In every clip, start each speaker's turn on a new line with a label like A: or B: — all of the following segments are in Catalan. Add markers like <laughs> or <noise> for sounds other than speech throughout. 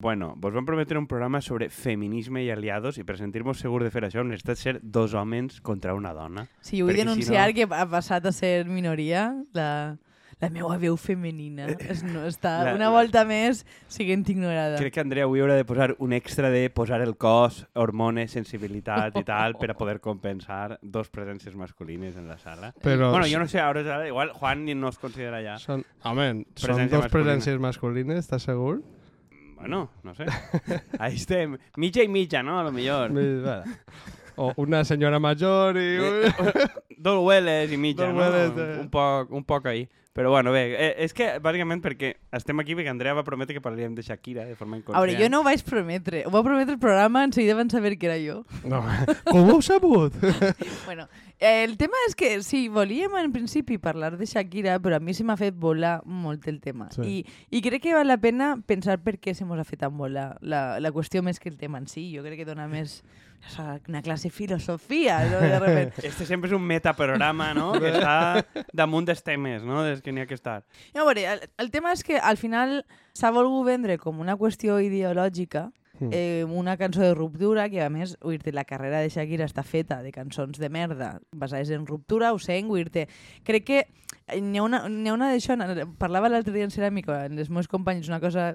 A: Bueno, vos vam prometre un programa sobre feminisme i aliados i per sentir-nos segur de fer això necessitat ser dos homes contra una dona.
B: Sí, vull
A: Perquè si
B: denunciar
A: no-
B: que ha passat a ser minoria la, la meva veu femenina. Es, no, està
A: La-
B: una
A: la-
B: volta més siguent ignorada.
A: Crec que Andrea avui haurà de posar un extra de posar el cos, hormones, sensibilitat i tal per a poder compensar dos presències masculines en la sala. <laughs>
C: Però
A: Bueno, jo no sé, ara ara igual Juan ni no es considera ja.
C: Són, home, són dos
A: masculina.
C: presències masculines, estàs segur?
A: Bueno, no sé. <laughs> Ahí estem. Mitja i mitja, no? A lo
C: va. O una senyora major i...
A: Eh, Dos hueles mitja,
C: Dos
A: no?
C: hueles, eh.
A: Un poc, un poc ahí. Però bueno, bé, eh, és que bàsicament perquè estem aquí perquè Andrea va prometre que parlaríem de Shakira de forma
B: A
A: inconscient.
B: veure, jo no ho vaig prometre. Ho va prometre el programa, en seguida van saber que era jo.
C: No, com ho heu sabut?
B: Bueno, eh, el tema és que sí, volíem en principi parlar de Shakira, però a mi se m'ha fet volar molt el tema.
C: Sí.
B: I, I crec que val la pena pensar per què se mos ha fet tan volar la, la qüestió més que el tema en si. Jo crec que dona més o sea, una classe de filosofia, no? De repente. <laughs>
A: Este sempre és un metaprograma, no? que <laughs> està damunt dels temes, no? Des que n'hi ha que estar.
B: No, a veure, el, el tema és que al final s'ha volgut vendre com una qüestió ideològica
C: Mm.
B: eh, una cançó de ruptura que, a més, dir la carrera de Shakira està feta de cançons de merda basades en ruptura, ho sé, dir crec que n'hi ha una, n'hi ha una d'això, parlava l'altre dia en Ceràmica, amb els meus companys, una cosa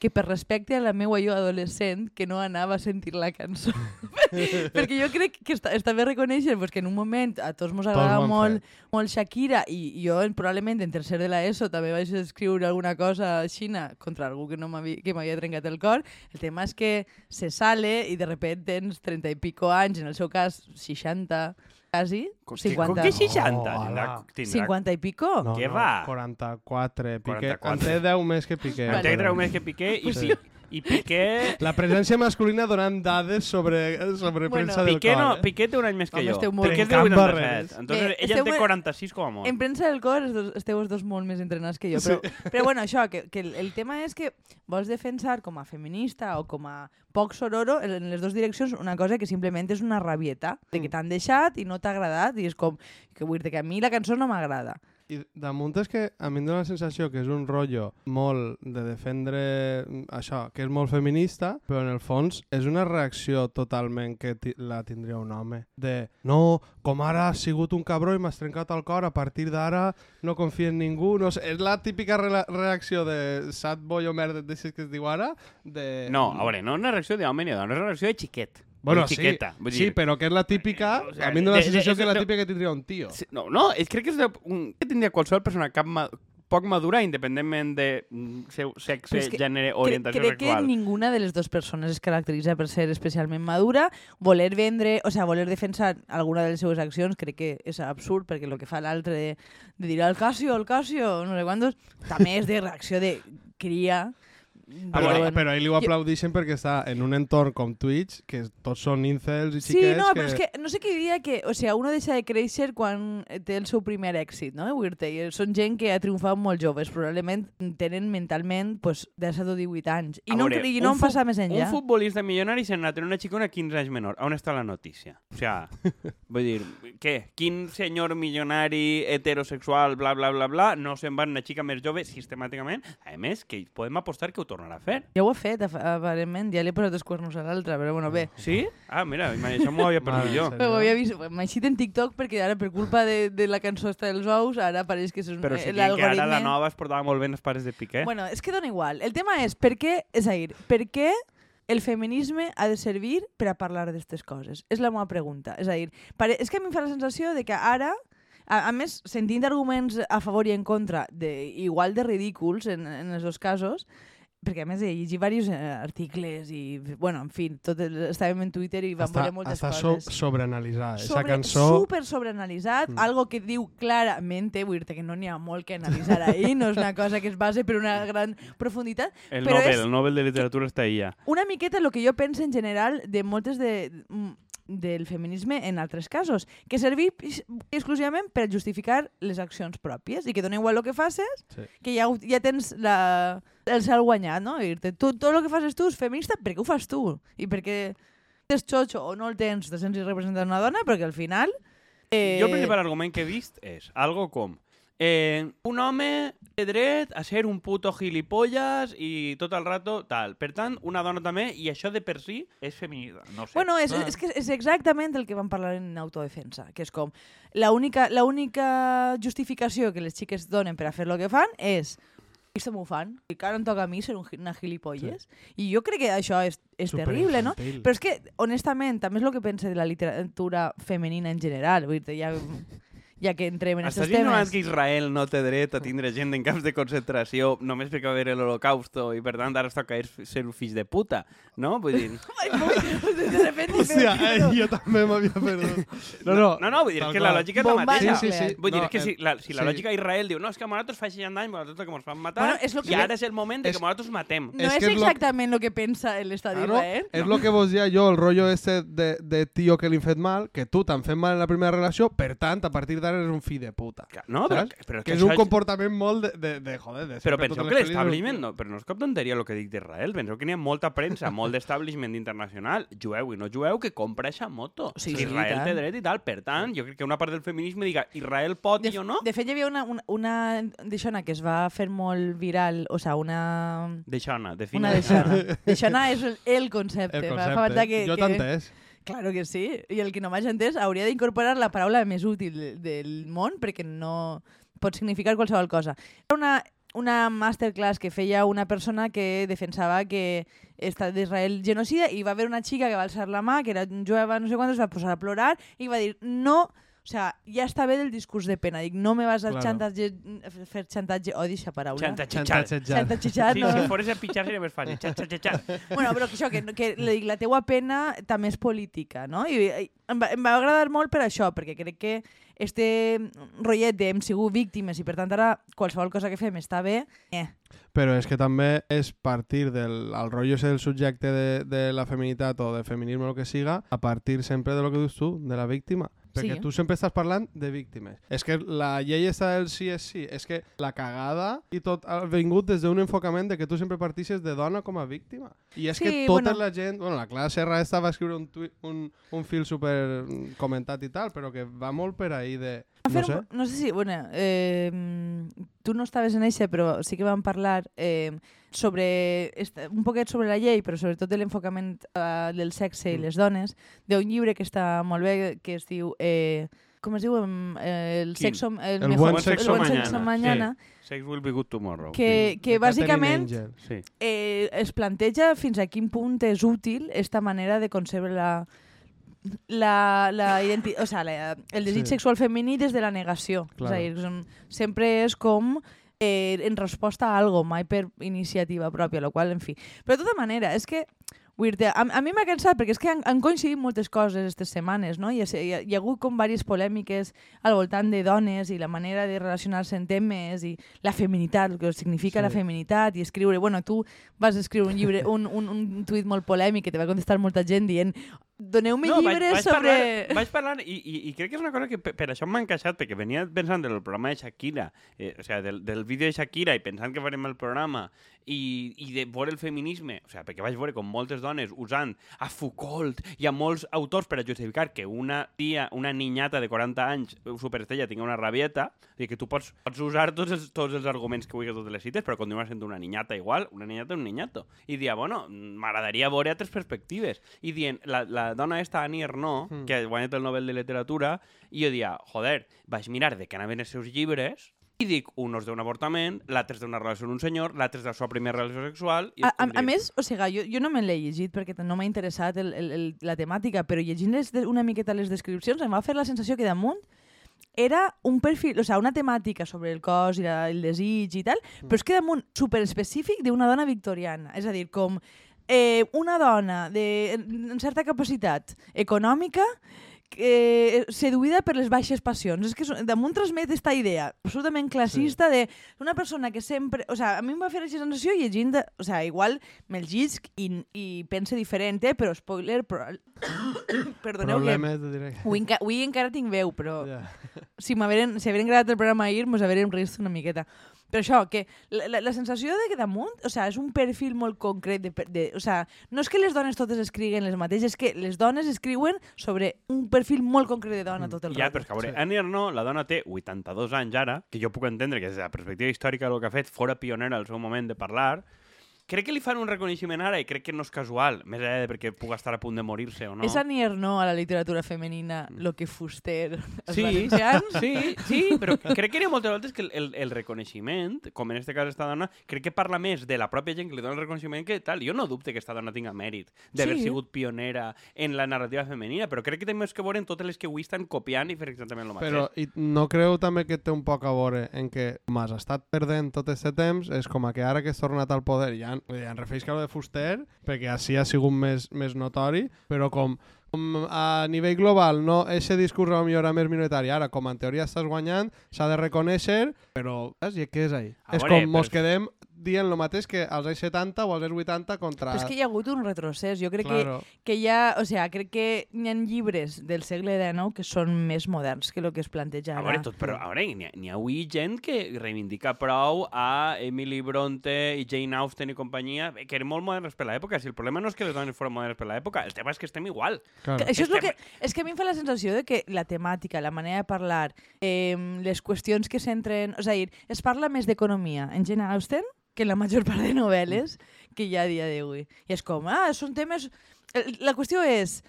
B: que per respecte a la meva jo adolescent que no anava a sentir la cançó. <laughs> Perquè jo crec que està, està bé reconèixer pues, que en un moment a tots ens
C: ho
B: agrada
C: han
B: molt, molt Shakira i jo en- probablement en tercer de l'ESO també vaig escriure alguna cosa xina contra algú que no m'havia trencat el cor. El tema és que se sale i de repente tens 30 i pico anys, en el seu cas 60, quasi,
A: Com,
B: 50.
A: Que, com que 60?
C: Oh,
A: tindrà, tindrà
B: 50 i pico?
C: No,
A: Què
C: no,
A: va?
C: 44. Piqué.
A: 44.
C: En té 10 més que Piqué.
A: En té treu més que Piqué i,
C: Sí.
A: I Piqué...
C: La presència masculina donant dades sobre, sobre
B: Bueno,
C: premsa del
A: Piqué,
C: cor.
A: no,
C: eh?
A: Piqué té un any més que
B: Home,
A: jo.
B: esteu molt-
A: Piqué
C: Trencant
A: 87.
C: barreres.
A: Entonces,
B: Bé,
A: ella té
B: molt-
A: 46 com a molt.
B: En premsa del cor esteu els dos molt més entrenats que jo, però, però bueno, això, que, que el, el tema és que vols defensar com a feminista o com a poc sororo en les dues direccions una cosa que simplement és una rabieta de que t'han deixat i no t'ha agradat i és com que vull dir que a mi la cançó no m'agrada.
C: I damunt és que a mi em dóna la sensació que és un rotllo molt de defendre mm, això, que és molt feminista, però en el fons és una reacció totalment que la tindria un home. De, no, com ara has sigut un cabró i m'has trencat el cor, a partir d'ara no confio en ningú. No sé, és la típica re reacció de sat boy o merda, d'aixes que es diu ara. De...
A: No, a veure, no és una reacció d'home ni de dona, és una reacció de xiquet.
C: Bueno, sí,
A: xiqueta. Vull
C: sí,
A: dir,
C: però que és la típica...
A: o sea,
C: a mi em dóna la
A: de- de-
C: sensació que és la típica que tindria un tio.
A: Sí, No, no, és, crec que és de, un, que tindria qualsevol persona cap ma, poc madura, independentment de mm, seu sexe,
B: Però és que
A: gènere,
B: Crec,
A: orientació
B: crec que
A: sexual.
B: ninguna de les dues persones es caracteritza per ser especialment madura. Voler vendre, o sea, voler defensar alguna de les seues accions crec que és absurd, perquè el que fa l'altre de, de dir al Casio, al Casio, no sé quantos, també és de reacció de cria.
C: Ah, però,
B: bueno.
C: però ell ho aplaudixen perquè està en un entorn com Twitch, que tots són incels i
B: Sí,
C: xiquets
B: no,
C: que...
B: però és que no sé qui diria que, o sigui, uno deixa de créixer quan té el seu primer èxit, no? Són gent que ha triomfat molt joves, probablement tenen mentalment pues, 17 o 18 anys. I
A: A
B: no,
A: veure,
B: i no en passa més enllà.
A: Un futbolista milionari se n'ha tenir una xicona 15 anys menor. On està la notícia? O sea, <laughs> vull dir, què? Quin senyor milionari heterosexual, bla, bla, bla, bla, no se'n va una xica més jove sistemàticament? A més, que podem apostar que ho tornarà a fer.
B: Ja ho ha fet, aparentment, ja li he posat els cuernos a l'altre, però bueno, bé.
A: Sí? Ah, mira, això m'ho havia perdut jo.
B: ho havia vist, m'ha eixit en TikTok perquè ara per culpa de, de la cançó esta dels ous, ara pareix que és un,
A: Però si
B: eh,
A: diuen que ara la nova es portava molt bé en els pares de Piqué.
B: Bueno, és que dona igual. El tema és per què, és a dir, per què el feminisme ha de servir per a parlar d'aquestes coses? És la meva pregunta. És a dir, pare... és que a mi em fa la sensació de que ara a, a més, sentint arguments a favor i en contra, de, igual de ridículs en, en els dos casos, perquè a més he llegit diversos eh, articles i, bueno, en fi, tot el, estàvem en Twitter i vam
C: està,
B: veure moltes
C: està so,
B: coses.
C: sobreanalitzada. Esa
B: sobre,
C: cançó...
B: super sobreanalitzat,
C: Mm.
B: algo que diu clarament, vull dir que no n'hi ha molt que analitzar ahí, no és una cosa que es base per una gran profunditat,
A: el
B: però
A: Nobel,
B: és-
A: el Nobel de Literatura està ahí ja.
B: una miqueta el que jo penso en general de moltes de, mm, del feminisme en altres casos, que servir is- exclusivament per justificar les accions pròpies i que dona igual el que facis,
C: Sí.
B: que ja, ja tens la, el cel guanyat, no? I dir-te, tu, tot el que fas tu és feminista, per què ho fas tu? I perquè tens xotxo o no el tens, te sents representar una dona, perquè al final... Eh,
A: Jo el principal argument que he vist és algo com Eh, un home té dret a ser un puto gilipolles i tot el rato tal. Per tant, una dona també, i això de per si és feminista. No sé.
B: Bueno, és,
C: Ah.
B: és, que és exactament el que vam parlar en autodefensa, que és com la única, la única justificació que les xiques donen per a fer el que fan és això m'ho fan, i que ara em toca a mi ser una gilipolles. Sí. I jo crec que això és, és terrible, no? Però és que, honestament, també és el que penso de la literatura femenina en general. Vull dir, ja, ja que entrem en
A: Estàs
B: aquests temes...
A: que Israel no té dret a tindre gent en camps de concentració només perquè va haver l'Holocausto i per tant ara es toca ser un fill de puta, no? Vull dir... <laughs>
B: De repente...
C: Hòstia, eh, jo també m'havia perdut. <laughs> No, no,
A: No, no, vull dir que la lògica és la mateixa.
C: Sí, sí, sí.
A: Vull dir
C: No,
A: que si
C: eh,
A: la, si la
C: sí.
A: lògica d'Israel diu no, és que a nosaltres fa 60 anys, nosaltres que ens van matar,
B: Bueno, és lo que
A: i ara és el moment de
C: És-
A: que nosaltres matem.
B: No
C: És
B: exactament el que pensa l'Estat d'Israel.
C: és lo que vos dia jo, el rotllo este de, de tio que li han fet mal, que tu t'han fet mal en la primera relació, per tant, a partir d'ara eres un fill de puta.
A: No, però,
C: Saps?
A: però
C: Que és
A: això
C: un comportament molt de, de, de joder, de
A: Però penseu que l'establishment, no, però no és cap tonteria el que dic d'Israel. Penseu que n'hi ha molta premsa, <laughs> molt d'establishment internacional, jueu i no jueu, que compra eixa moto.
B: Sí,
A: Que
B: sí,
A: Israel
B: tant.
A: té dret i tal. Per tant, jo crec que una part del feminisme diga Israel pot
B: De,
A: i jo no.
B: de fet, hi havia una, una, una d'aixona que es va fer molt viral, o sigui, una...
A: Deixona,
B: Una
A: defina.
B: d'aixona. D'aixona és el, concepte.
C: El concepte.
B: que,
C: jo
B: que...
C: t'he entès.
B: Claro que sí. I el que no m'hagi entès hauria d'incorporar la paraula més útil de- del món perquè no pot significar qualsevol cosa. Era una, una masterclass que feia una persona que defensava que l'estat d'Israel genocida i va haver una xica que va alçar la mà, que era jueva, no sé quant, es va posar a plorar i va dir no, o sea, ja està bé del discurs de pena. Dic, no me vas a
C: Claro.
B: xantatge, fer xantatge, odi aquesta paraula.
A: Xantatxitxar.
B: Xantatxitxar,
A: Sí,
B: no.
A: si fores a pitxar seria més fàcil. Xa, xa, xa, xa.
B: Bueno, però que això, que, que le dic, la teua pena també és política, no? I, i em, va, em va agradar molt per això, perquè crec que este rotllet de hem sigut víctimes i per tant ara qualsevol cosa que fem està bé, eh.
C: Però és que també és partir del el rotllo ese del subjecte de, de la feminitat o de feminisme o el que siga, a partir sempre de lo que dius tu, de la víctima. Perquè
B: Sí.
C: tu sempre estàs parlant de víctimes. És que la llei està del sí és sí. És que la cagada i tot ha vingut des d'un enfocament de que tu sempre partixes de dona com a víctima. I és
B: Sí,
C: que tota
B: bueno.
C: la gent... Bueno, la Clara Serra esta va escriure un, tuit, un, un fil super mm, comentat i tal, però que va molt per ahí de...
B: Fer
C: No sé.
B: no sé si, bueno, eh, tu no estaves en eixe, però sí que vam parlar eh, sobre, un poquet sobre la llei, però sobretot de l'enfocament eh, del sexe i
C: Mm.
B: les dones, d'un llibre que està molt bé, que es diu... Eh, com es diu? Eh, el
A: Quin?
B: sexo, el,
C: El
B: mejor,
C: buen
A: sexo
B: el buen
A: mañana,
B: sexo
A: sí.
B: mañana
A: Sex will be good tomorrow.
B: que, que
C: de Catherine
B: bàsicament.
A: Sí. sí.
B: eh, es planteja fins a quin punt és útil esta manera de concebre la, la, la identi o sea, la, el desig
C: Sí.
B: sexual femení des de la negació.
C: Claro.
B: És a dir, sempre és com eh, en resposta a algo, mai per iniciativa pròpia, lo qual, en fi. Però de tota manera, és que a, a mi m'ha cansat perquè és que han, han coincidit moltes coses aquestes setmanes, no? Hi ha, hi ha, hi ha hagut com diverses polèmiques al voltant de dones i la manera de relacionar-se en temes i la feminitat, el que significa
C: Sí.
B: la feminitat i escriure... Bueno, tu vas escriure un llibre, un, un, un tuit molt polèmic que te va contestar molta gent dient doneu-me
A: No, vaig,
B: llibres
A: vaig,
B: sobre...
A: parlar, vaig parlar i, i, i crec que és una cosa que per, per això m'ha encaixat, perquè venia pensant del programa de Shakira, eh, o sea, del, del vídeo de Shakira i pensant que farem el programa i, i de veure el feminisme, o sea, perquè vaig veure com moltes dones usant a Foucault i a molts autors per a justificar que una tia, una niñata de 40 anys superestrella tingui una rabieta, i que tu pots, pots usar tots els, tots els arguments que vulguis totes les cites, però continua sent una niñata igual, una niñata un niñato. I dia, bueno, m'agradaria veure altres perspectives. I dient, la, la dona esta, Annie Ernaux,
C: Mm.
A: que ha guanyat el Nobel de Literatura, i jo dia, joder, vaig mirar de què anaven els seus llibres i dic, un és d'un avortament, l'altre és d'una relació amb un senyor, l'altre és de la seva primera relació sexual... I
B: A, a, a més, o sigui, jo, jo no me l'he llegit perquè no m'ha interessat el, el, el, la temàtica, però llegint les, una miqueta les descripcions em va fer la sensació que damunt era un perfil, o sigui, una temàtica sobre el cos i la, el desig i tal, però és que damunt superespecífic d'una dona victoriana. És a dir, com eh, una dona de en certa capacitat econòmica eh, seduïda per les baixes passions. És que damunt transmet aquesta idea absolutament classista sí. de una persona que sempre... O sea, a mi em va fer aquesta sensació llegint... De, o sea, igual me'l llisc i, i pense diferent, eh? però spoiler... Però... <coughs> Perdoneu que...
C: Te diré.
B: Avui, enca avui encara tinc veu, però
C: Ja.
B: si m'haveren si gravat el programa ahir, mos haguérem rist una miqueta. Però això, que la, la, la sensació de que damunt, o sea, és un perfil molt concret de, de, o sea, no és que les dones totes escriguen les mateixes, és que les dones escriuen sobre un perfil molt concret de dona tot el
A: Ja,
B: rato.
A: però és que, a veure,
C: Sí.
A: Annie Arnaud, la dona té 82 anys ara, que jo puc entendre que des de la perspectiva històrica del que ha fet fora pionera al seu moment de parlar, crec que li fan un reconeixement ara i crec que no és casual, més enllà de perquè puga estar a punt de morir-se o no.
B: És Annie Ernaux a la literatura femenina lo que Fuster als
A: Sí,
B: valencians?
A: sí, sí, però crec que hi ha moltes voltes que el, el, reconeixement, com en este cas esta dona, crec que parla més de la pròpia gent que li dona el reconeixement que tal. Jo no dubte que esta dona tinga mèrit d'haver
B: Sí.
A: sigut pionera en la narrativa femenina, però crec que té més que veure en totes les que avui estan copiant i fer exactament el mateix.
C: Però i no creu també que té un poc a veure en que com has estat perdent tot aquest temps, és com a que ara que has tornat al poder, ja, em refereix a lo de Fuster, perquè així ha sigut més, més notori, però com, a nivell global, no, ese discurs potser era més minoritari, ara com en teoria estàs guanyant, s'ha de reconèixer, però saps? I què és ahí?
A: A
C: és
A: veure,
C: com mos
A: però-
C: quedem dient el mateix que als anys 70 o als anys 80 contra...
B: Però és que hi ha hagut un retrocés. Jo crec
C: claro.
B: que, que hi ha... O sea, crec que hi ha llibres del segle XIX que són més moderns que el que es planteja
A: A
B: ara.
A: veure, tot, però a veure, n'hi ha, n'hi ha avui gent que reivindica prou a Emily Bronte i Jane Austen i companyia, que eren molt modernes per l'època. Si el problema no és que les dones foren modernes per l'època, el tema és que estem igual.
C: Claro.
B: Que Això és, lo
A: Estem-
B: que, és que a mi em fa la sensació de que la temàtica, la manera de parlar, eh, les qüestions que s'entren... És a dir, es parla més d'economia en Jane Austen que en la major part de novel·les que hi ha a dia d'avui. I és com, ah, són temes... La qüestió és,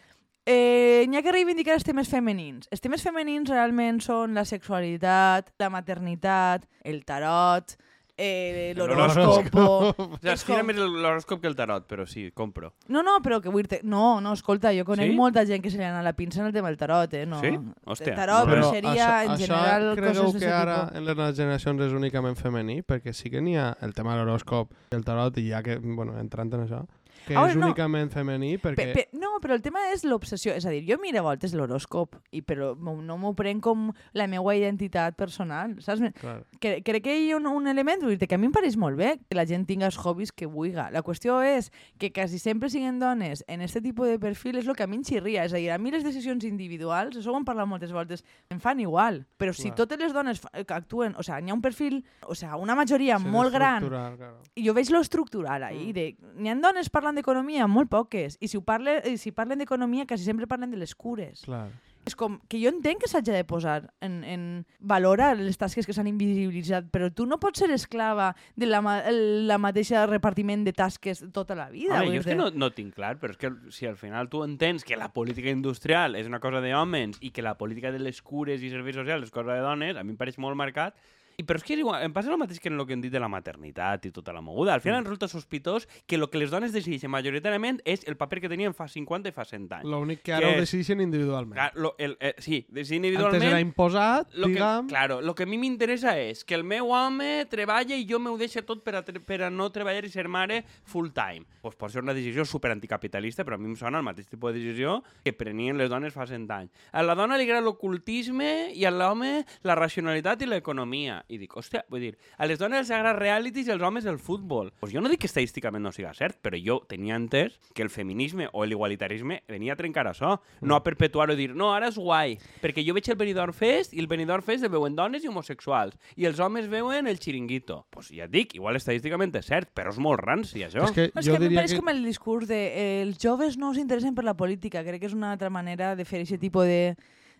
B: eh, n'hi ha que reivindicar els temes femenins. Els temes femenins realment són la sexualitat, la maternitat, el tarot, eh, l'horòscopo... <laughs>
A: O sigui,
B: És
A: es tira
B: com-
A: més l'horòscop que el tarot, però sí, compro.
B: No, no, però que vull dir No, no, escolta, jo conec
A: Sí?
B: molta gent que se li anat la pinça en el tema del tarot, eh? No.
A: Sí? Hòstia,
B: El tarot,
A: no,
B: bruixeria, en general,
C: creieu
B: coses
C: que
B: d'aquest
C: ara
B: tipus.
C: en les noves generacions és únicament femení? Perquè sí que n'hi ha el tema de l'horòscop i el tarot, i ja que, bueno, entrant en això, que
B: A veure,
C: és
B: no.
C: únicament femení perquè...
B: Pe, pe, no, però el tema és l'obsessió. És a dir, jo miro a voltes l'horòscop, i però no m'ho prenc com la meva identitat personal, saps?
C: Clar.
B: Que, crec que hi ha un, un element, dir que a mi em pareix molt bé que la gent tinga els hobbies que vulga. La qüestió és que quasi sempre siguin dones en aquest tipus de perfil és el que a mi em xirria. És a dir, a mi les decisions individuals, això ho hem parlat moltes voltes, em fan igual. Però si
C: Clar.
B: totes les dones actuen, o sigui, n'hi ha un perfil, o sigui, una majoria
C: Ser
B: molt gran,
C: Claro.
B: jo veig lo estructural ahí,
C: Mm.
B: de, n'hi ha dones parlant d'economia, molt poques, i si, ho parle, i si parlen d'economia quasi sempre parlen de les cures.
C: Clar.
B: És com que jo entenc que s'hagi de posar en, en valor a les tasques que s'han invisibilitzat, però tu no pots ser esclava de la, ma la mateixa repartiment de tasques tota la vida.
A: Home, jo és que no, no tinc clar, però és que si al final tu entens que la política industrial és una cosa d'homes i que la política de les cures i serveis socials és cosa de dones, a mi em pareix molt marcat, i però és que és igual, em passa el mateix que en el que hem dit de la maternitat i tota la moguda. Al final em resulta sospitós que el que les dones decideixen majoritàriament és el paper que tenien fa 50 i fa 100 anys.
C: L'únic que ara
A: Que
C: ho
A: és-
C: decideixen individualment.
A: Clar, lo, el, eh, sí, decidir
C: Antes
A: individualment...
C: era imposat,
A: Lo que,
C: diguem...
A: claro, lo que a mi m'interessa és que el meu home treballa i jo m'ho deixo tot per a, per a no treballar i ser mare full time. Pues pot ser una decisió super anticapitalista, però a mi em sona el mateix tipus de decisió que prenien les dones fa 100 anys. A la dona li agrada l'ocultisme i a l'home la racionalitat i l'economia. I dic, hòstia, vull dir, a les dones els agrada realities i als homes el futbol. Pues jo no dic que estadísticament no siga cert, però jo tenia entès que el feminisme o l'igualitarisme venia a trencar això, no a perpetuar-ho i dir, no, ara és guai, perquè jo veig el Benidorm Fest i el Benidorm Fest el veuen dones i homosexuals, i els homes veuen el xiringuito. Pues ja et dic, igual estadísticament és cert, però és molt ranci, això.
C: És que
B: És
C: jo
B: que a mi em
C: diria
B: pareix
C: que...
B: com el discurs de eh, els joves no s'interessen per la política. Crec que és una altra manera de fer aquest tipus de,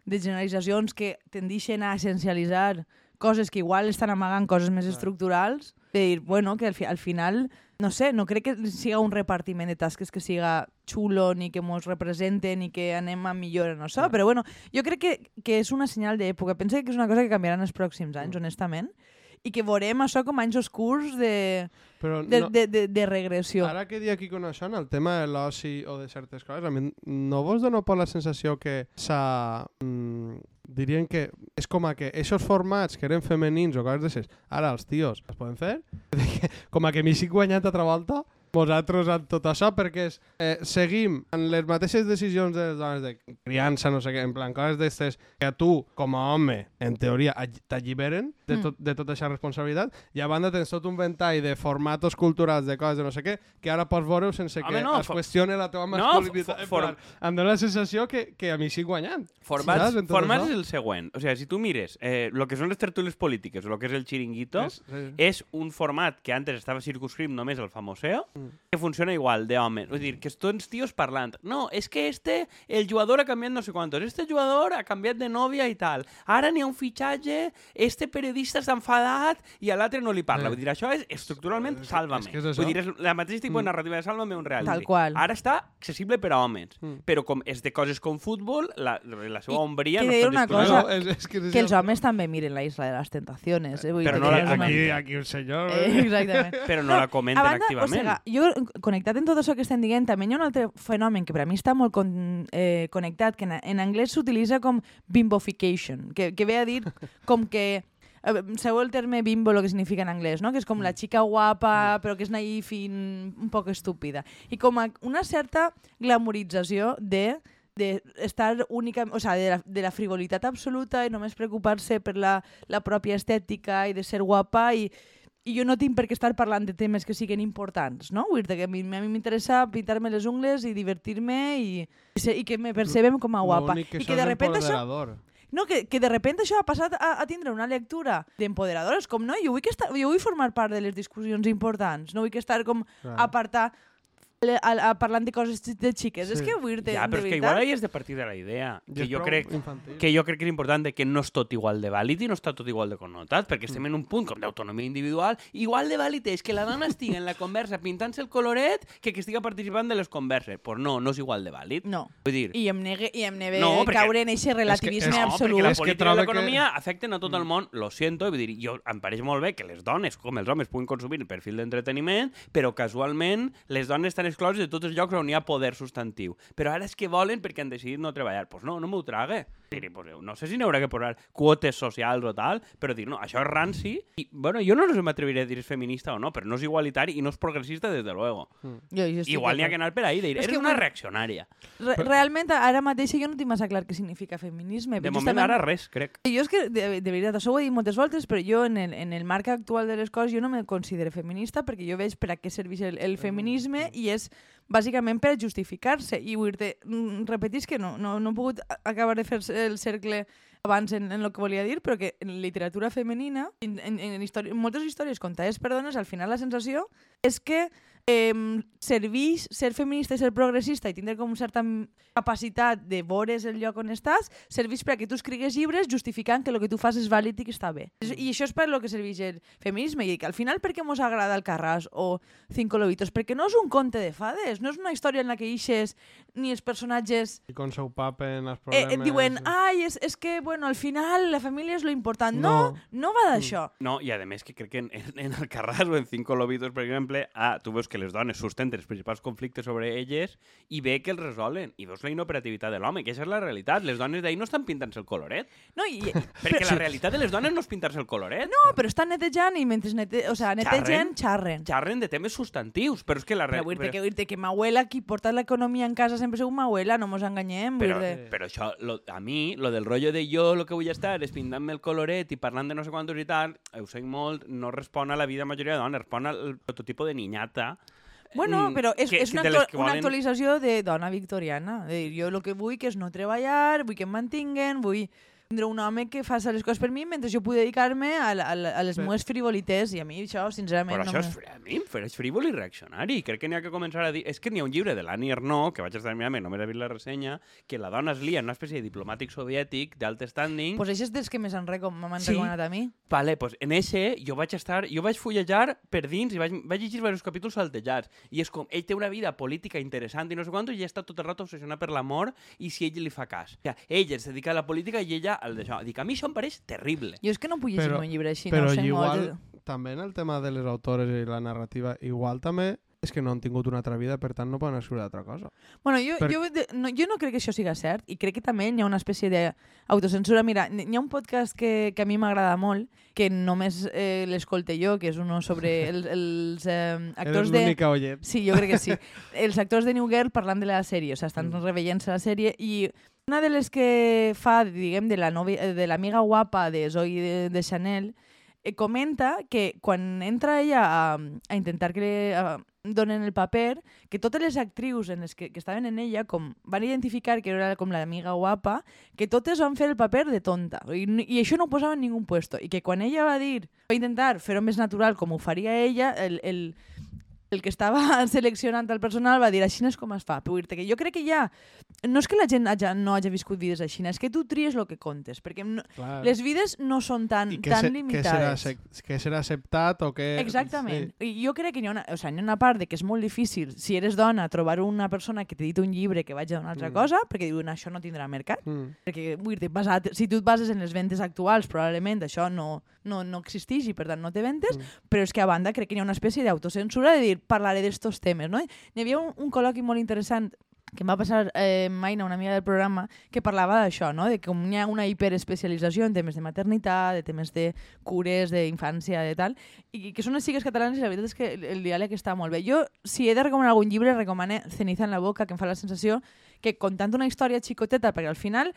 B: de generalitzacions que tendixen a essencialitzar coses que igual estan amagant coses més estructurals. De dir, bueno, que al, fi, al final, no sé, no crec que siga un repartiment de tasques que siga xulo, ni que mos represente, ni que anem a millor en això, però bueno, jo crec que, que és una senyal d'època. Penso que és una cosa que canviarà en els pròxims anys, honestament, i que veurem això com anys oscurs de,
C: Però
B: de,
C: no,
B: de, de, de regressió.
C: Ara que dia aquí con això, en el tema de l'oci o de certes coses, a mi no vos dona por la sensació que s'ha... Mm, dirien que és com a que aquests formats que eren femenins o coses d'aixes, ara els tios els poden fer? <laughs> Com a que m'hi estic guanyant altra volta? Vosaltres en tot això, perquè és, eh, seguim en les mateixes decisions de les dones de criança, no sé què, en plan, coses d'estes que a tu, com a home, en teoria, all- t'alliberen de,
B: Mm.
C: tot, de tota aquesta responsabilitat, i a banda tens tot un ventall de formatos culturals, de coses de no sé què, que ara pots veure sense
A: Home,
C: que
A: no,
C: es qüestione la teva
A: No,
C: masculinitat. En
A: for-
C: plan, em dóna la sensació que, que a mi estic guanyant.
A: Formats,
C: Saps?
A: Formats és el següent. O sigui, si tu mires eh, lo que són les tertúlies polítiques, lo que és el xiringuito,
C: És- és-
A: és un format que antes estava circunscrit només al famoseo,
C: Mm.
A: Que funciona igual, de homes. Vull dir, que tots tios parlant. No, és que este, el jugador ha canviat no sé quantos. Este jugador ha canviat de nòvia i tal. Ara n'hi ha un fitxatge, este periodista està enfadat i a l'altre no li parla.
C: Eh.
A: Vull dir, això és estructuralment
C: És-
A: Sálvame.
C: és que és això.
A: Vull dir, és la mateixa tipus de
C: Mm.
A: narrativa de Sálvame un reality.
B: Tal qual.
A: Ara està accessible per a homes,
C: Mm.
A: però com és de coses com futbol, la, la seva
B: I
A: ombria
B: que
A: no està
B: una cosa,
C: és, és que, és
B: Que els homes també miren la Isla de les Tentaciones. Eh? Vull
A: Però
B: dir
A: no la-
B: és
C: aquí, aquí un senyor...
B: Eh, exactament.
A: Però no la comenten
B: banda,
A: activament.
B: O sigui, jo, connectat en tot això que estem dient, també hi ha un altre fenomen que per a mi està molt con, eh, connectat, que en, en anglès s'utilitza com bimbofication, que, que ve a dir com que eh, sabeu el terme bimbo, el que significa en anglès, no? que és com la xica guapa, però que és naïf i un poc estúpida. I com a una certa glamorització de de estar única, o sea, de la, de la frivolitat absoluta i només preocupar-se per la, la pròpia estètica i de ser guapa i, i jo no tinc per què estar parlant de temes que siguin importants, no? Vull dir que a mi m'interessa pintar-me les ungles i divertir-me i, i, que me percebem com a guapa.
C: Que
B: I que de repente això, no, que, que de repente això ha passat a, a tindre una lectura d'empoderadores, com no, jo vull, que esta, jo vull formar part de les discussions importants, no vull que estar com
C: Clar.
B: apartar a, a, parlant de coses de xiques.
C: Sí.
B: És que vull dir-te,
A: Ja, però és que igual ahí és de partir de la idea. Que
C: és
A: jo, crec,
C: infantil.
A: que jo crec que és important que no és tot igual de vàlid i no està tot igual de connotat, perquè
B: Mm.
A: estem en un punt com d'autonomia individual. Igual de vàlid és que la dona estigui en la conversa pintant-se el coloret que que estigui participant de les converses. Pues no, no és igual de vàlid.
B: No.
A: Vull dir,
B: I em negue, i em neve
A: No, perquè-
B: caure en aquest relativisme
C: és-
A: no,
B: absolut.
A: perquè la
C: És que
A: política i l'economia afecten a tot
B: Mm.
A: el món, lo siento, vull dir, jo, em pareix molt bé que les dones, com els homes, puguin consumir el perfil d'entreteniment, però casualment les dones estan excloses de tots els llocs on hi ha poder substantiu. Però ara és que volen perquè han decidit no treballar. Doncs pues no, no m'ho trague. Dir, pues, no sé si n'hi haurà que posar quotes socials o tal, però dir, no, això és ranci. I, bueno, jo no sé m'atreviré a dir és feminista o no, però no és igualitari i no és progressista, des de luego.
B: Jo, jo estic
A: Igual n'hi ha que anar per ahí, dir,
B: És
A: eres
B: que,
A: una reaccionària.
B: Re realment, ara mateix jo no tinc massa clar què significa feminisme.
A: De moment
B: justament-
A: ara res, crec.
B: Jo és que, de, de veritat, això ho he dit moltes voltes, però jo en el, en el marc actual de les coses jo no me considero feminista perquè jo veig per a què serveix el, el feminisme i és bàsicament per justificar-se. I vull dir repetís que no, no, no he pogut acabar de fer el cercle abans en, en el que volia dir, però que en literatura femenina, en, en, en, en moltes històries contades per dones, al final la sensació és que eh, serveix ser feminista i ser progressista i tindre com una certa capacitat de veure's el lloc on estàs, serveix per a que tu escrigues llibres justificant que el que tu fas és vàlid i que està bé. I això és per lo que serveix el feminisme. I que al final per què mos agrada el Carràs o Cinco Lobitos? Perquè no és un conte de fades, no és una història en la que ixes ni els personatges
C: I con seu papen els
B: eh,
C: problemes...
B: eh, diuen, ai, és, és que, bueno, al final la família és lo important. No,
C: No.
B: no, va d'això.
A: No, i a més que crec que en, en, en el Carràs o en Cinco Lobitos, per exemple, ah, tu veus que les dones sustenten els principals conflictes sobre elles i ve que els resolen. I veus la inoperativitat de l'home, que això és la realitat. Les dones d'ahir no estan pintant-se el coloret.
B: No, i,
A: Perquè la realitat de les dones no és pintar-se el coloret.
B: no, però estan netejant i mentre nete, o sea, netegen, xarren.
A: Xarren de temes substantius, però és que la
B: Però
A: realitat...
B: vull dir que, dir que ma abuela, qui porta l'economia en casa sempre ma abuela, no mos enganyem.
A: Però, però això, lo, a mi, lo del rollo de jo lo que vull estar és pintant-me el coloret i parlant de no sé quantos i tal, ho sé molt, no respon a la vida majoria de dones, respon al prototipo de niñata.
B: Bueno,
A: mm,
B: però és,
A: que-
B: és una,
A: que
B: una
A: volen-
B: actualització de dona victoriana. De dir, jo el que vull que és no treballar, vull que em mantinguen, vull tindre un home que faci les coses per mi mentre jo puc dedicar-me a, a, a les
C: Bé.
B: meves frivolités i a mi això, sincerament,
A: Però
B: no
A: això
B: me-
A: és, fri- a mi em és frívol i reaccionari. Crec que n'hi ha que començar a dir... És que n'hi ha un llibre de l'Annie Ernaux, que vaig estar mirant, només he vist la ressenya, que la dona es lia en una espècie de diplomàtic soviètic d'alt standing.
B: Pues això és dels que més recom m'han
A: Sí.
B: recomanat a mi.
A: Vale, pues en eixe jo vaig estar, jo vaig fullejar per dins i vaig, vaig llegir diversos capítols saltejats. I és com, ell té una vida política interessant i no sé quantos i està tot el rato obsessionat per l'amor i si ell li fa cas. O sigui, ell es dedica a la política i ella al d'això. Dic, a mi això em pareix terrible.
B: Jo és que no puc llegir
C: Però-
B: un llibre així,
C: Però
B: no ho sé
C: igual,
B: molt.
C: també en el tema de les autores i la narrativa, igual també és que no han tingut una altra vida, per tant no poden escriure altra cosa.
B: Bueno, jo,
C: Per-
B: jo, no, jo no crec que això siga cert i crec que també hi ha una espècie d'autocensura. Mira, hi ha un podcast que, que a mi m'agrada molt, que només eh, l'escolte jo, que és uno sobre <laughs> el, els eh,
C: Eres
B: actors de...
C: l'única oient.
B: Sí, jo crec que sí. <laughs> Els actors de New Girl parlant de la sèrie, o sigui, estan
C: Mm.
B: reveient-se la sèrie i una de les que fa, diguem, de la novia, de l'amiga guapa de Zoe de, de Chanel, eh, comenta que quan entra ella a, a intentar que li a, donen el paper, que totes les actrius en les que, que estaven en ella com van identificar que era com l'amiga guapa, que totes van fer el paper de tonta. I, I això no ho posava en ningú puesto. I que quan ella va dir, va intentar fer-ho més natural com ho faria ella, el, el, el que estava <laughs> seleccionant el personal va dir així és com es fa. Però que jo crec que ja... No és que la gent haja, no hagi viscut vides així, és que tu tries el que contes, perquè no,
C: Clar.
B: les vides no són tan,
C: I què,
B: tan
C: se, serà,
B: limitades.
C: acep- què serà acceptat o què...
B: Exactament. I jo crec que hi ha, una, o sigui, hi ha una part de que és molt difícil, si eres dona, trobar una persona que t'edita un llibre que vagi a una altra
C: Mm.
B: cosa, perquè diuen això no tindrà mercat.
C: Sí. Mm.
B: Perquè, vull dir, basat, si tu et bases en les ventes actuals, probablement això no, no, no existeix i per tant no té ventes,
C: Mm.
B: però és que a banda crec que hi ha una espècie d'autocensura de dir, parlaré d'estos temes, no? Hi havia un, un col·loqui molt interessant que em va passar eh, Maina, una amiga del programa, que parlava d'això, no? de com hi ha una hiperespecialització en temes de maternitat, de temes de cures, d'infància, de tal, i que són les sigues catalanes i la veritat és que el, diàleg està molt bé. Jo, si he de recomanar algun llibre, recomane Ceniza en la boca, que em fa la sensació que contant una història xicoteta, perquè al final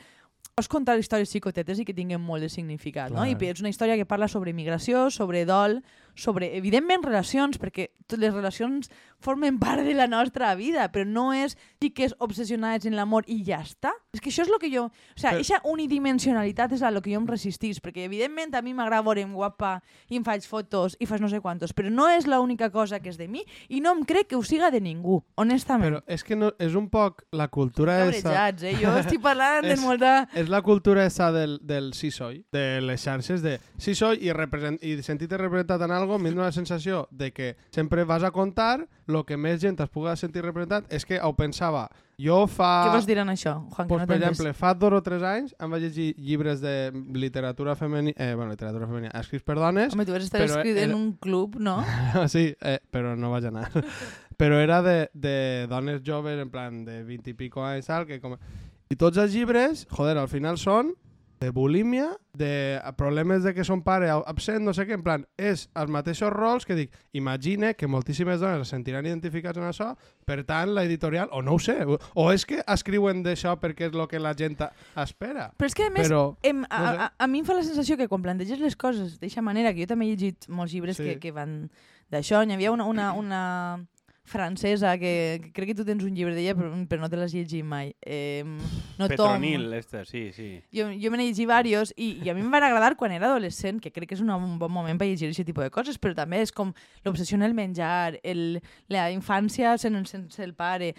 B: pots contar històries xicotetes i que tinguin molt de significat, no? I
C: Clar.
B: és una història que parla sobre migració, sobre dol, sobre, evidentment, relacions, perquè les relacions formen part de la nostra vida, però no és xiques obsessionades en l'amor i ja està. És que això és el que jo... O sigui,
C: Però-
B: aquesta unidimensionalitat és a lo que jo em resistís, perquè evidentment a mi m'agrada veure'm guapa i em faig fotos i faig no sé quantos, però no és l'única cosa que és de mi i no em crec que ho siga de ningú, honestament.
C: Però és que no, és un poc la cultura esa...
B: Cabrejats, eh? Jo <laughs> estic parlant de molta...
C: És la cultura esa del, del sí soy, de les xarxes de sí soy i, represent, i sentir-te representat en algo m'he la sensació de que sempre vas a contar el que més gent es puga sentir representat és que ho pensava jo fa...
B: Què vols dir en això, Juan?
C: Pues,
B: no
C: per exemple, fa dos o tres anys em vaig llegir llibres de literatura femenina, eh, bueno, literatura femenina, escrits per dones,
B: Home, tu vas estar
C: però
B: escrit en
C: era-
B: un club, no? <laughs>
C: sí, eh, però no vaig anar. <laughs> però era de, de dones joves, en plan, de 20 i pico anys, tal, que com... I tots els llibres, joder, al final són de bulímia, de problemes de que son pare absent, no sé què, en plan, és els mateixos rols que dic, imagine que moltíssimes dones es sentiran identificats en això, per tant, l'editorial, o no ho sé, o, és que escriuen d'això perquè és el que la gent espera.
B: Però és que, a més,
C: Però,
B: em, a,
C: no sé.
B: a, a mi em fa la sensació que quan planteges les coses d'aquesta manera, que jo també he llegit molts llibres
C: Sí.
B: que, que van d'això, n'hi havia una, una, una francesa que, que crec que tu tens un llibre d'ella però, però no te l'has llegit mai eh, no
A: Petronil,
B: Tom
A: esta, sí, sí.
B: jo, jo me n'he llegit diversos i, i a mi em van agradar quan era adolescent que crec que és una, un bon moment per llegir aquest tipus de coses però també és com l'obsessió en el menjar el, la infància sense, sense el pare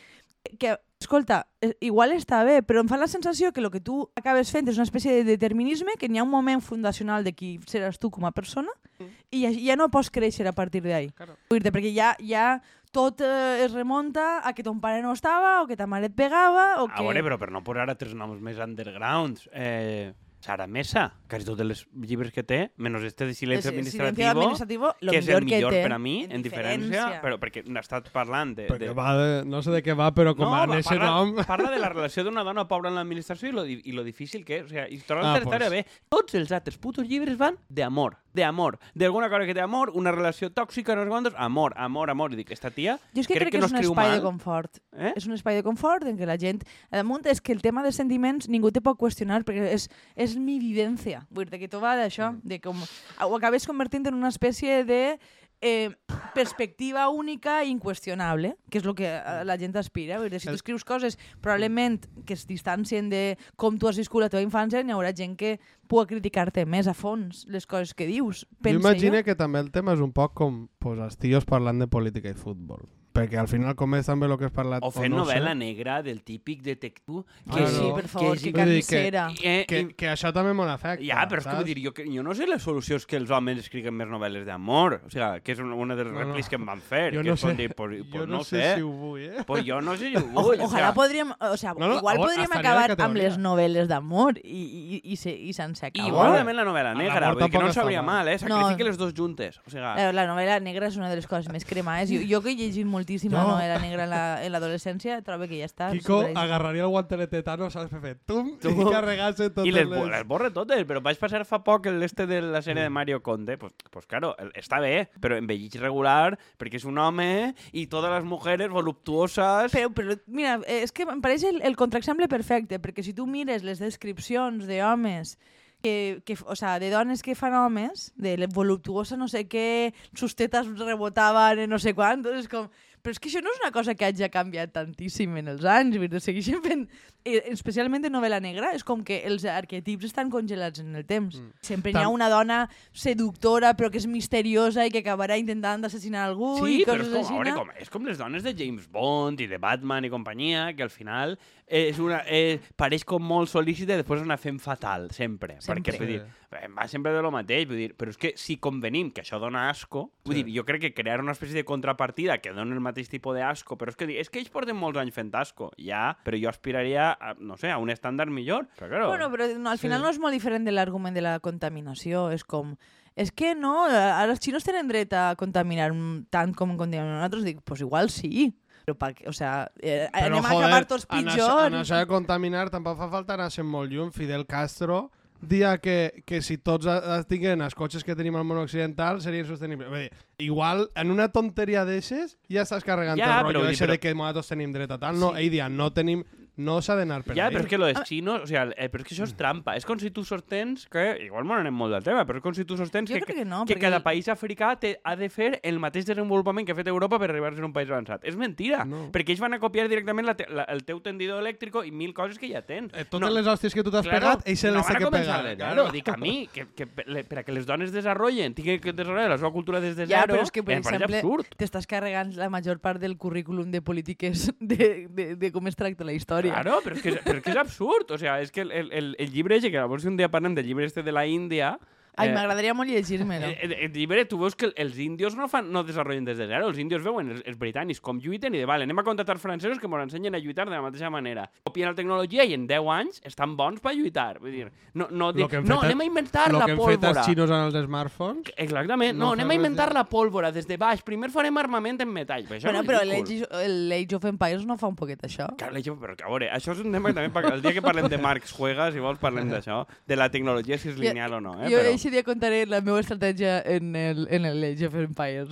B: que, escolta, eh, igual està bé, però em fa la sensació que el que tu acabes fent és una espècie de determinisme, que n'hi ha un moment fundacional de qui seràs tu com a persona,
C: Mm.
B: i ja, ja no pots créixer a partir d'ahí.
C: Claro.
B: Perquè ja, ja tot eh, es remunta a que ton pare no estava, o que ta mare et pegava, o que...
A: A veure, però per no posar altres noms més undergrounds, eh, Sara Mesa, quasi tots els llibres que té, menys este de silenci administrativo,
B: administrativo, lo
A: que és
B: millor
A: el millor
B: que té,
A: per a mi, en, diferència, però perquè n'estàs parlant de...
C: perquè
A: de...
C: va de, no sé de què va, però com
A: no,
C: a
A: va,
C: néixer
A: parla,
C: nom...
A: parla de la <laughs> relació d'una dona pobra en l'administració i, lo, i lo difícil que és. O sigui, història
C: Ah,
A: ah,
C: pues.
A: bé. Tots els altres putos llibres van d'amor, d'amor. D'alguna cosa que té amor, una relació tòxica, no sé quantos, amor, amor, amor. I dic, esta tia...
B: Jo és que crec,
A: crec que
B: que,
A: no
B: és un espai
A: mal.
B: de confort.
A: Eh?
B: És un espai de confort en què la gent... A damunt és que el tema dels sentiments ningú te pot qüestionar perquè és, és mi vivència. Vull dir que tot va d'això,
A: Mm.
B: de com ho acabes convertint en una espècie de eh, perspectiva única i inqüestionable, que és el que eh, la gent aspira. Vull dir, si tu escrius coses probablement que es distancien de com tu has viscut la teva infància, n'hi haurà gent que pugui criticar-te més a fons les coses que dius.
C: Jo imagino que també el tema és un poc com pues, els tios parlant de política i futbol. Perquè al final com és també el que has parlat...
A: O fent
C: no
A: novel·la
C: sé,
A: negra del típic detectiu
C: Ah,
A: que,
B: Que
C: no.
B: sí, per favor, que,
A: igual-
C: Vull dir que-.
A: Eh,
C: Que,
A: i-
C: que això també me l'afecta.
A: Ja, però és que vull dir, jo, que- jo no sé la solució és que els homes escriguen més novel·les d'amor. O sigui, que és una, una de les
C: No, no.
A: replis que em van fer.
C: Jo
A: que
C: no sé,
A: dir, pues,
C: jo
A: pues
C: no,
A: no
C: sé,
A: sé.
C: si ho vull, eh?
A: Pues jo no sé si ho <laughs>
B: O,
A: vull.
B: ojalà
A: o sea,
B: podríem, o sea,
C: No, no,
B: igual
C: o-
B: podríem acabar amb les novel·les d'amor i, i, i, se, i sense acabar.
A: Igual també la novel·la negra, vull dir que no sabria
C: mal.
A: eh?
B: No.
A: Sacrifique les dos juntes. O sigui,
B: La, la novel·la negra és una de les coses més cremades. Jo, jo que he llegit molts moltíssima
C: Jo-
B: novel·la negra en la- en l'adolescència, trobo que ja està.
C: Kiko
B: superadíssim.
C: agarraria el guantelet de Thanos, saps fer? Tum,
A: Tum.
C: i carregar-se totes
A: I les,
C: les...
A: les borre totes, però vaig passar fa poc el este de la sèrie de Mario Conde. Pues, pues claro, està bé, però envellit regular, perquè és un home i totes les mujeres voluptuoses...
B: Però, però, mira, eh, és que em pareix el, el contraexemple perfecte, perquè si tu mires les descripcions d'homes que, que, o sea, de dones que fan homes, de voluptuosa no sé què, sus tetas rebotaven en no sé quant, és com... Però és que això no és una cosa que hagi canviat tantíssim en els anys, vull dir, segueixen fent... eh, Especialment en novel·la negra, és com que els arquetips estan congelats en el temps.
C: Mm.
B: Sempre hi ha
C: Tam-
B: una dona seductora però que és misteriosa i que acabarà intentant assassinar algú
A: Sí,
B: i
A: però
B: coses
A: és com,
B: així.
A: veure, com, és com les dones de James Bond i de Batman i companyia, que al final és una, eh, pareix com molt sol·lícita i després una fem fatal, sempre.
B: Sempre.
A: Perquè, vull dir, em va sempre de lo mateix, vull dir, però és que si convenim que això dona asco, vull
C: Sí.
A: dir, jo crec que crear una espècie de contrapartida que doni el mateix tipus d'asco, però és que, és que ells porten molts anys fent asco, ja, però jo aspiraria, a, no sé, a un estàndard millor. Però, claro,
B: Bueno, però no, al
C: Sí.
B: final no és molt diferent de l'argument de la contaminació. És com... És que no, ara els xinos tenen dret a contaminar tant com contaminem nosaltres. Dic, pues igual sí. Però pa, o sea, eh,
C: Però,
B: anem a acabar tots
C: en això,
B: pitjor.
C: en això de contaminar tampoc fa falta anar sent molt lluny. Fidel Castro dia que, que si tots tinguin els cotxes que tenim al món occidental serien sostenibles. Vull dir, igual, en una tonteria d'eixes ja estàs carregant
A: Ja,
C: el
A: però
C: rotllo eixe
A: però-
C: de que nosaltres tenim dret a tal. No,
A: Sí.
C: ell dia, no tenim... No s'ha d'anar per
A: Ja,
C: ahí.
A: però és que lo dels xinos, o sea, eh, però és que això és trampa. És com si tu sostens que, igual m'ho anem molt del tema, però és com si tu sostens
B: Jo
A: que,
B: crec que no,
A: que
B: perquè
A: cada
B: el-
A: país africà té, ha de fer el mateix desenvolupament que ha fet Europa per arribar a ser un país avançat. És mentira,
C: No.
A: perquè ells van a copiar directament la, te- la, el teu tendidor elèctric i mil coses que ja tens.
C: Eh, totes les hòsties que tu t'has
A: Claro,
C: pegat, ell se
A: no
C: les que
A: començar
C: pegar.
A: de zero. Dic a mi, que, que le- per a que les dones desenvolupen, tinguin que desenvolupar la seva cultura des de
B: Ja,
A: zero,
B: però és que, per
A: em pareix
B: exemple,
A: absurd.
B: t'estàs carregant la major part del currículum de polítiques de, de, de com es tracta la història.
A: Claro, però és que és, però és, que és absurd. O sea, és que el, el, el, el llibre, ese, que a veure si un dia parlem del llibre este de la Índia,
B: Ai,
A: eh,
B: m'agradaria molt llegir-me-lo.
A: El, el, el llibre, tu veus que els índios no, fan, no desenvolupen des de zero. Els índios veuen els, els britànics com lluiten i de, vale, anem a contractar francesos que ens ensenyen a lluitar de la mateixa manera. Copien la tecnologia i en 10 anys estan bons per lluitar. Vull dir, no, no, dic, no
C: fet-
A: anem a inventar
C: Lo
A: la
C: que han fet
A: pólvora.
C: els xinos en els smartphones...
A: Exactament, no,
C: no
A: anem a inventar
C: de-
A: la pólvora des de baix. Primer farem armament en metall. Però
B: Bueno, però l'Age of Empires no fa un poquet això.
A: Claro, l'Age of- però que a veure, això és un tema que també el dia que parlem de Marx Juega, si vols parlem d'això, de la tecnologia si és lineal o no, eh?
B: jo
A: però...
B: aquest dia contaré la meva estratègia en el, en el Age of Empires.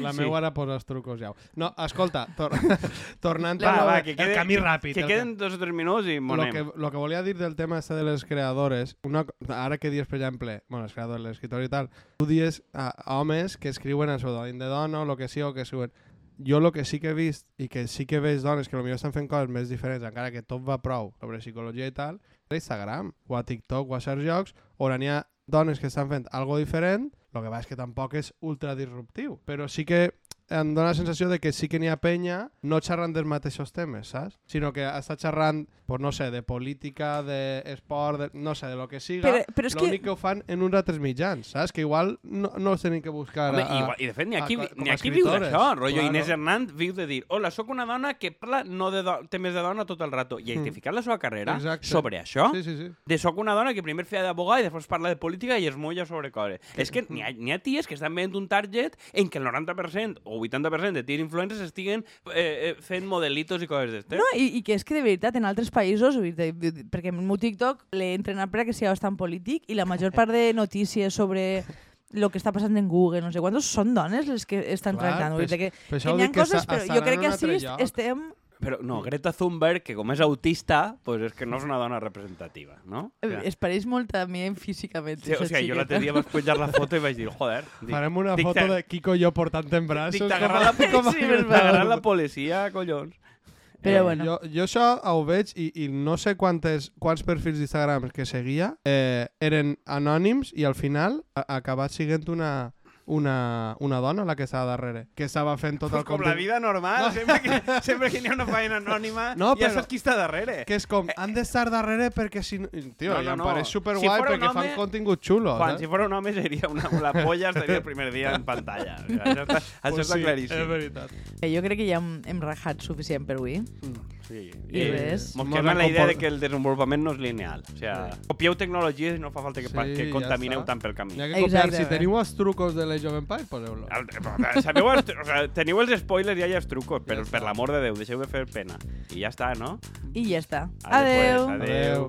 C: La
A: Sí.
C: meva ara posa els trucos ja. No, escolta, tor <laughs> tornant
A: Va,
C: a
A: va,
C: lo-
A: que
C: el
A: quede-
C: camí ràpid.
A: Que
C: el
A: queden dos o tres minuts i
C: Lo
A: monem.
C: que, lo que volia dir del tema este de les creadores, una, ara que dius, per exemple, bueno, els creadors, l'escriptor i tal, tu dius a, a homes que escriuen el pseudònim de dona o lo que sigui, o que escriuen... Jo lo que sí que he vist, i que sí que veig dones que potser estan fent coses més diferents, encara que tot va prou sobre psicologia i tal, a Instagram, o a TikTok, o a certs llocs, on n'hi ha dones que estan fent algo diferent, el que va és que tampoc és ultra disruptiu, però sí que em dóna la sensació de que sí que n'hi ha penya no xerrant dels mateixos temes, saps? Sinó que està xerrant, pues, no sé, de política, d'esport, de, no sé, de lo que siga,
B: Però- però és que-
C: l'únic que... ho fan en uns altres mitjans, saps? Que igual no, no els tenim que buscar
A: Home,
C: a,
A: igual, I de fet, n'hi ha
C: a-
A: qui,
C: com
A: n'hi
C: a
A: ha qui viu d'això. Rollo
C: claro.
A: Inés Hernández viu de dir hola, sóc una dona que parla no de do temes de dona tot el rato i ha
C: Mm.
A: edificat la seva carrera
C: Exacte.
A: sobre això.
C: Sí, sí, sí.
A: De soc una dona que primer feia d'abogada i després parla de política i es mulla sobre coses. És que n'hi ha, ha ties que estan veient un target en què el 90% o 80% de ties influencers estiguen eh, eh, fent modelitos i coses d'estes.
B: No, i, i que és que de veritat en altres països, perquè en el meu TikTok l'he entrenat per a que sigui bastant polític i la major part de notícies sobre el que està passant en Google, no sé quantos, són dones les que estan
C: Clar,
B: tractant. Dir que,
C: Per
B: que n'hi ha coses, però jo crec que així
C: lloc.
B: estem...
A: Però no, Greta Thunberg, que com és autista, pues és que no és una dona representativa, no? O
B: eh, Es pareix molt a mi físicament.
A: Sí, o sigui, jo l'altre dia vaig pujar la foto i vaig dir, joder, dic,
C: Farem una
A: dic,
C: foto de Kiko i jo portant en braços.
A: dic, t'ha
C: com a-
A: agarrat la,
C: com
A: sí, la policia, collons.
B: Però
A: Eh,
B: bueno.
C: Jo, jo això ho veig i, i no sé quantes, quants perfils d'Instagram que seguia eh, eren anònims i al final ha, ha acabat sent una, una, una dona la que estava darrere, que estava fent tot
A: Pues
C: el
A: com la vida normal, sempre, que, <laughs> sempre que hi ha una feina anònima,
C: No,
A: ja saps qui està darrere.
C: Que és com, han d'estar darrere perquè si no... Tio,
A: No,
C: no,
A: no,
C: ja em
A: no.
C: pareix
A: Si
C: superguai
A: un
C: perquè
A: home-
C: fan contingut xulo.
A: Juan,
C: saps?
A: si fos un home seria una, la polla estaria el primer dia en pantalla. Això està, això
C: Pues
A: està
C: sí,
A: claríssim.
C: És veritat.
B: Eh, Jo crec que ja hem, hem rajat suficient per avui.
A: Sí.
B: I res.
A: Mos
C: Mos
A: quedem amb la idea de que el desenvolupament no és lineal. O sigui, copieu tecnologies i no fa falta que,
C: Sí,
A: que
C: ja
A: contamineu
C: està.
A: tant pel camí.
C: Ha que copiar, si
B: Exactament.
C: teniu els trucos de de Jove Empire, poseu-lo.
A: El- Sabeu els, o sea, teniu els spoilers i ja hi ha els trucos, però
C: Ja
A: per
C: està.
A: l'amor de Déu, deixeu de fer pena. I ja està, no?
B: I ja està. Adeu.
A: adeu.
C: Adeu.